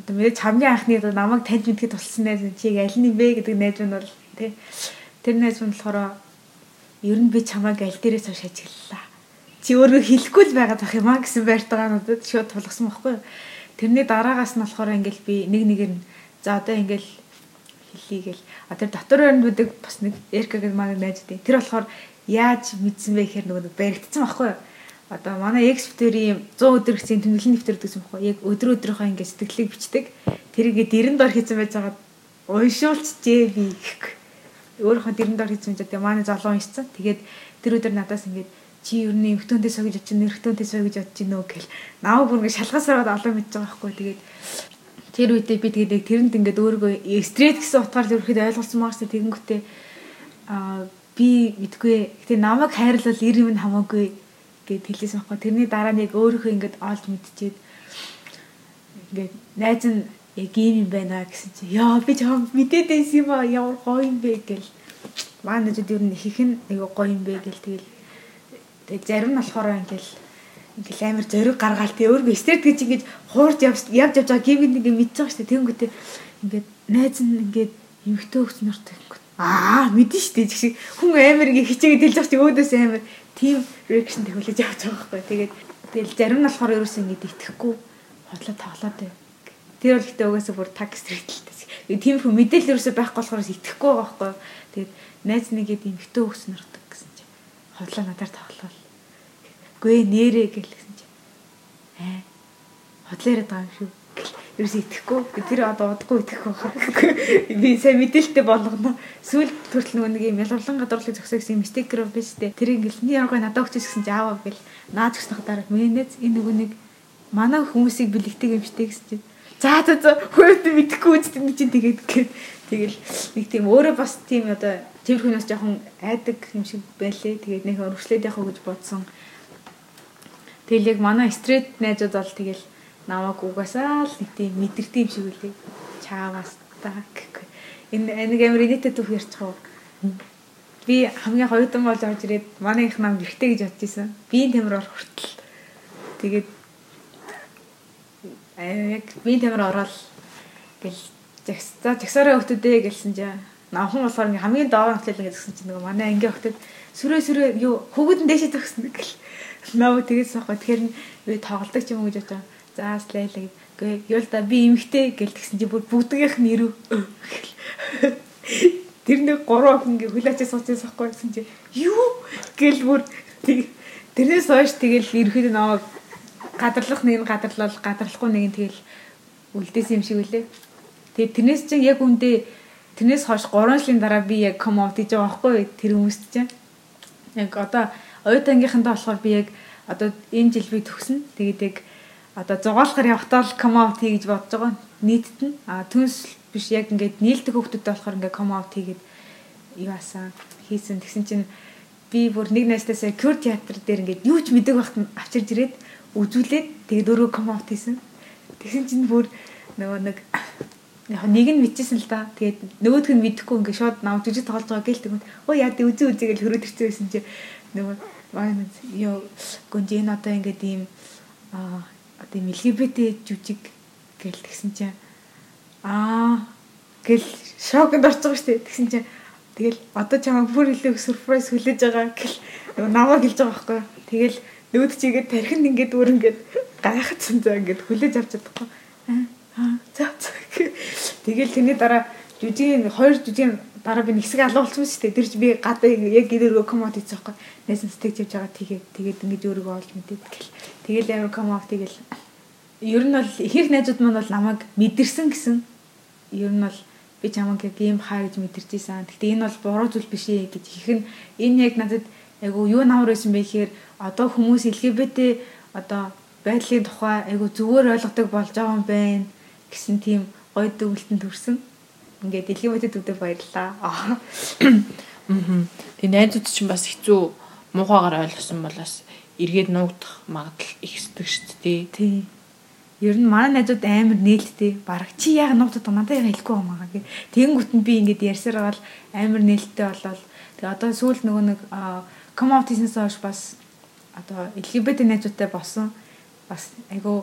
одоо мэдээж хамгийн анхны одоо намайг таньж мэдхэд тусалсан найз нь чиг аль нь бэ гэдэг найз нь бол тий. Тэр найз нь болохоор ер нь би чамайг аль дээрээс хойш ажиглалаа чи өөрөө хэлэхгүй л байгаад байх юм а гэсэн байртайгаа надад шууд тулгсан байхгүй юу. Тэрний дараагаас нь болохоор ингээл би нэг нэгээр нь за одоо ингээл хэлхийгээл а тэр дотор өрөнд бүдэг бас нэг Эрка гэдэг маань найз дээ. Тэр болохоор яаж мэдсэн бэ гэхээр нөгөө баригдсан байхгүй юу. Одоо манай экспертийн 100 өдөр гэсэн тэмдэглэлийн нэвтэр гэсэн байхгүй яг өдөр өдрийнхөө ингээд сэтгэлийг бичдэг. Тэрийгээ дэрэн дор хийсэн байж байгаа уншуулчихжээ би гэхгүй. Өөрийнхөө дэрэн дор хийсэн гэж тэгээ манай залуу уншсан. Тэгээд тэр өдөр надаас ингээд чи ер нь эмхтөнтэй согж очиж нэрхтөнтэй согж очиж нөө гэл наав бүр ингэ шалгасараад олон мэдж байгаа байхгүй тэгээд тэр үедээ би тэгээд тэрэнд ингээд өөрийгөө стресс гэсэн утгаар л ерөөхдөө ойлгуулсан маа шүү тэгэнгүүтээ аа би мэдгүй гэтээ намайг хайрлал ир юм хамаагүй гэд хэлсэн байхгүй. Тэрний дараа нэг өөрийнхөө ингээд олж мэдчихээд ингээд найз нь яг ийм юм байна гэсэн чи яа би чам мэдээд байсан юм аа ямар гоё юм бэ? гэл. Маань нэжид ер нь их нь айгу гоё юм бэ гэл тэгэл. Тэгээ зарим нь болохоор ингээл ингээл амар зориг гаргаал тэгээ өөрөө эстэд гэж ингэж хуурж явж явж явж байгаа гівгэнд ингээ шүү дээ. Тэнгүүтээ ингээд найз нь ингээд эмхтөө өгч нартай ингээд аа мэдэн шүү дээ чиг хүн амар ингээ хичээгээд хэлж байгаа чи өөдөөс амар тим реакшн төгөлөж явж байгаа байхгүй. Тэгээд тэгэл зарим нь болохоор ерөөсөө ингэ итгэхгүй хотлоо тоглоод байв. Тэр бол гэтээ угаасаа бүр так стрэйтэлтэй. Тийм хүн мэдээлэл ерөөсөө байхгүй болохоор итгэхгүй байгаа байхгүй. Тэгээд найз нэгээд эмхтөө өгч нартай гэсэн чи хотлоо надаар тоглоо Гүй нэрээ гэлсэн чи. Аа. Хотлоо яриад байгаа юм шүү. Ерөөс итгэхгүй. Тэр одоо удахгүй итгэхгүй байна. Би сайн мэдээлэлтэй болгоно. Сүүл төрөл нөгөө нэг юм ялгарлан гадуурлыг зөксөө гэсэн мистикер биш үү? Тэр ингээл нэг яргаа надад өгч гэсэн чи ааваа гэл наад өгснөх дараа минийс энэ нөгөө нэг манай хүмүүсийг бэлэгдэг юм штэ гэсэн чи. За за за хөөд мэдхгүй үст энэ чинь тэгээд тэгэл нэг тийм өөрөө бас тийм одоо тэр хүнээс жоохон айдаг юм шиг байлээ. Тэгээд нэг өргөжлээд явах гэж бодсон. Тэгэл яг манай стрит найзууд бол тэгэл намайг угаасаа л нэг тийм мэдэрдэг юм шиг үлээ. Чаавас та гэхгүй. Энэ нэг амар инээтэй түүх ярьчих уу. Би хамгийн хоёудан болж орж ирээд манай их нам гэрхтэй гэж бодож исэн. Биеийн тамир орох хүртэл. Тэгээд аа яг биеийн тамир ороод гэл жагс за жагсаараа өгтөдөө гэлсэн чинь намхан болохоор ингээ хамгийн доор хөтлөл гэсэн чинь нөгөө манай ангийн өгтөд сүрээ сүрээ юу хөвгөдөн дээшээ төгснө гэл Наа тэгээс сахгүй тэгэхээр би тоглолдог ч юм уу гэж бодож. За слайлаг. Гээ юу л да би эмхтэй гэл тэгсэн чи бүр бүгдгийнх нэрв. тэр нэг гурван охин ингээ хүлээч суучихсан байхгүй гэсэн чи юу гэл бүр тэрнээс хойш тэгэл ерөөхдөө намайг гадарлах нэг нь гадарлал гадарлахгүй нэг нь тэгэл үлдээсэн юм шиг үлээ. Тэгээд тэрнээс чинь яг үндэ тэрнээс хойш 3 жилийн дараа би яг come out гэж байгаа байхгүй тэр хүмүүст чинь. Яг одоо оюутангийнхандаа болохоор би яг одоо энэ жил би төгснө. Тэгээд яг одоо зугаалахаар явахдаа л come out хий гэж бодож байгаа. Нийтэд нь а түнс биш яг ингээд нийлдэг хүмүүстэй болохоор ингээд come out хийгээд юу асан хийсэн. Тэгсэн чинь би бүр нэг найстасаа кюр театр дээр ингээд юу ч мэдэг байхад авчирж ирээд үзүүлээд тэгээд өөрөө come out хийсэн. Тэгсэн чинь бүр нөгөө нэг нэг нь мэдчихсэн л да. Тэгээд нөгөөх нь мэдэхгүй ингээд шууд нам жижиг тоглож байгаа гээл тэгвэл оо яа дэ үзээ үзээ гэж хөрөөд ирсэн байсан чи нөгөө вайнс ёо гонжин одоо ингээд ийм аа одоо ийм LGBT жүжиг гэл тэгсэн чинь аа гэл шокнд орцгоо штэ тэгсэн чинь тэгэл одоо чамайг бүр илүү surprise хүлээж байгаа гэл намайг хэлж байгаа байхгүй тэгэл нүүд чигээд тархинд ингээд өөр ингээд гайхацсан заа ингээд хүлээж авч чадахгүй. Аа за за тэгэл тэрний дараа жүжигийн хоёр жүжигийн дараа би нэгсэг алуулсан шүү дээ. Тэр чи би гадаа яг гэрээрөө комод хийчих байхгүй. Найсан стейж явж байгаа тэгээд тэгээд ингэж өөрийгөө олж мэдээд гэл. Тэгэл амар комод тэгэл. Ер нь бол ихэнх найзууд маань бол намайг мэдэрсэн гэсэн. Ер нь бол би чамаг яг ийм хаа гэж мэдэрч ийсэн. Гэтэ энэ бол буруу зүйл биш ээ гэж их нь энэ яг надад айгу юу намар байсан бэ гэхээр одоо хүмүүс LGBT одоо байдлын тухай айгу зүгээр ойлгодог болж байгаа юм байна гэсэн тийм гоё дүгэлтэн төрсөн ингээд дэлгүүртэй төвдөө баярлаа. Аа. Тэгээ найзууд чинь бас хэцүү муухайгаар ойлгосон болоос эргээд нуугдах магадлал их өсдөг шүү дээ. Тий. Ер нь манай найзууд амар нээлттэй. Бараг чи яг нуугдаад надад яг хэлэхгүй байгаа гэх. Тэнгүүт нь би ингээд ярьсаар гал амар нээлттэй болол. Тэгээ одоо сүүл нөгөө нэг come out хийснээс хойш бас одоо LGBT найзуудтай болсон. Бас айгу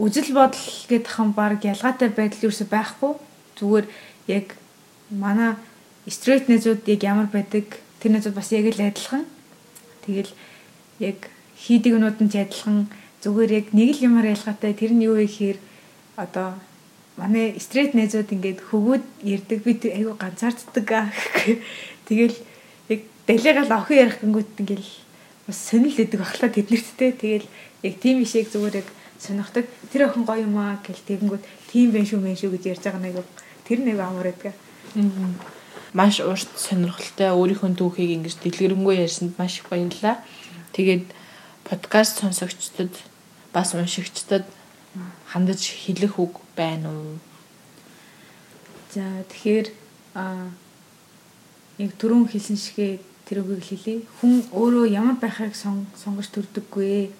үжил бодол гэдэг хам баг ялгаатай байдал юусе байхгүй зүгээр яг манай стрейт найзууд яг ямар байдаг тэр найзууд бас яг л адилхан. Тэгэл яг хийдэг юмуд нь ч адилхан зүгээр яг нэг л юмар ялгаатай тэр нь юу вэ гэхээр одоо манай стрейт найзууд ингээд хөгөөд ярддаг би айгу ганцаарддаг. Тэгэл яг далигаал охин ярих гингүүд ингээл бас сонирл өгдөг баглаа тэднэрттэй. Тэгэл яг тийм ишийг зүгээр яг сонирхдаг. Тэр охин гоё юм аа гэл тэгэнгүүт тийм байх шүү мэн шүү гэж ярьж байгаа нэг Тэр нэг амар байдаг. Маш урт сонирхолтой өөрийнхөө түүхийг ингэж дэлгэрэнгүй ярьсанд маш их баярлалаа. Тэгээд подкаст сонсогчдод бас уншигчдад хандаж хэлэх үг байна уу? За тэгэхээр а яг түрүүн хэлсэн шигээ тэр үгийг хэлье. Хүн өөрөө ямар байхыг сонгож төрдөггүй.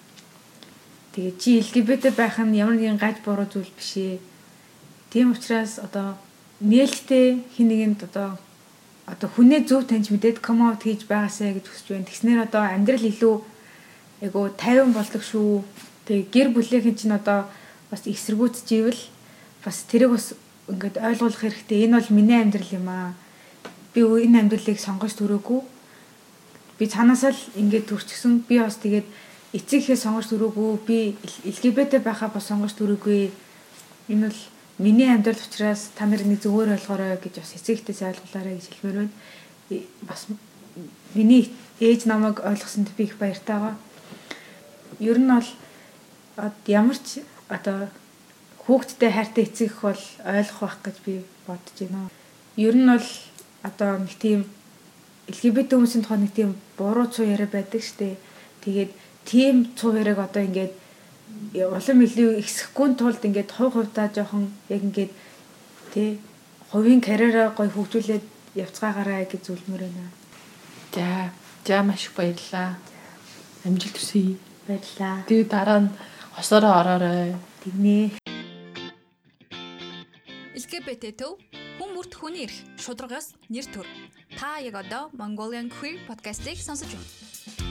Тэгээ чи LGBT байх нь ямар нэгэн гаж буруу зүйл биш ээ. Тийм учраас одоо нээлттэй хин нэгэнд одоо одоо хүнээ зөв таньж мэдээд come out хийж байгаасаа гэж хүсэж байна. Тэгснээр одоо амьдрал илүү айгу 50 болдог шүү. Тэгээ гэр бүлийнхэн чинь одоо бас эсэргүүцж ивэл бас тэрийг бас ингээд ойлгуулах хэрэгтэй. Энэ бол миний амьдрал юм аа. Би энэ амьдралыг сонгож төрөөгүй. Би цаанаасаа л ингээд төрчихсөн. Би бас тэгээд эцэгхээ сонгож төрөөгүй. Би LGBT байхаа бас сонгож төрөөгүй. Энэ бол миний амьдрал учраас та нар нэг зөвөр ойлгоорой гэж бас эцэгтэй зайлуулаарай гэж хэлмээр байна. Бас миний ээж намайг ойлгосонд би их баяртай байгаа. Ер нь бол ямар ч одоо хүүхдтэй хайртай эцэг их бол ойлгох байх гэж би бодож байна. Ер нь бол одоо нэг тийм LGBT хүмүүсийн тухай нэг тийм буруу цуу яриа байдаг штэ. Тэгээд тийм цуу яриаг одоо ингээд улам илүү ихсэхгүй тулд ингээд хувь хувьдаа жоохон яг ингээд тий хувийн карьераа гоё хөгжүүлээд явцгаагаараа гэж зүйлмөр байна. За, за маш их баярлалаа. Амжилт хүсье. Баярлалаа. Тэгээ дараа нь хосороо ороорой. Тэгнэ. LGBT төв хүмүүрт хүний эрх шударгаас нэр төр. Та яг одоо Mongolian Queer podcast-ийг сонсож байна.